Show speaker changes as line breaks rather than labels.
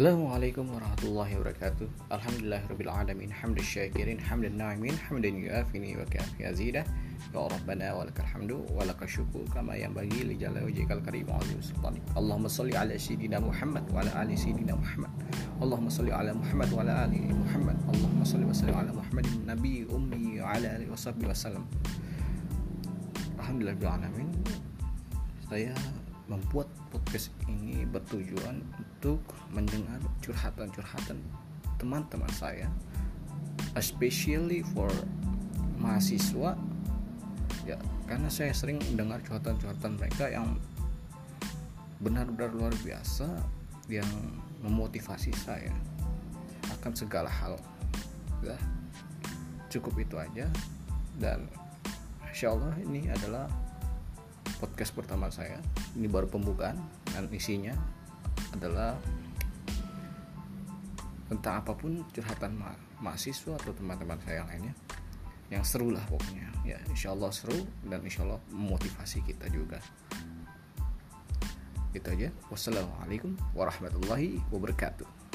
السلام عليكم ورحمة الله وبركاته. الحمد لله رب العالمين. حمد الشاكرين حمد الناعمين حمد يوافي وكافي أزيده. يا ربنا ولك الحمد ولك الشكر كما ينبغي لجل وجهك الكريم وعظيم سلطانك اللهم صل على سيدنا محمد وعلى آل سيدنا محمد. اللهم صل على محمد وعلى آل محمد. اللهم صل وسلم على محمد النبي أمي وعلى آله وصحبه وسلم. الحمد لله رب العالمين. Saya membuat podcast ini bertujuan untuk mendengar curhatan-curhatan teman-teman saya especially for mahasiswa. Ya karena saya sering mendengar curhatan-curhatan mereka yang benar-benar luar biasa yang memotivasi saya akan segala hal. Ya cukup itu aja. Dan insya Allah ini adalah podcast pertama saya. Ini baru pembukaan dan isinya adalah tentang apa pun curhatan ma mahasiswa atau teman-teman saya yang lainnya. Yang seru lah pokoknya. Ya insya Allah seru dan insya Allah memotivasi kita juga. Itu aja. Wassalamualaikum warahmatullahi wabarakatuh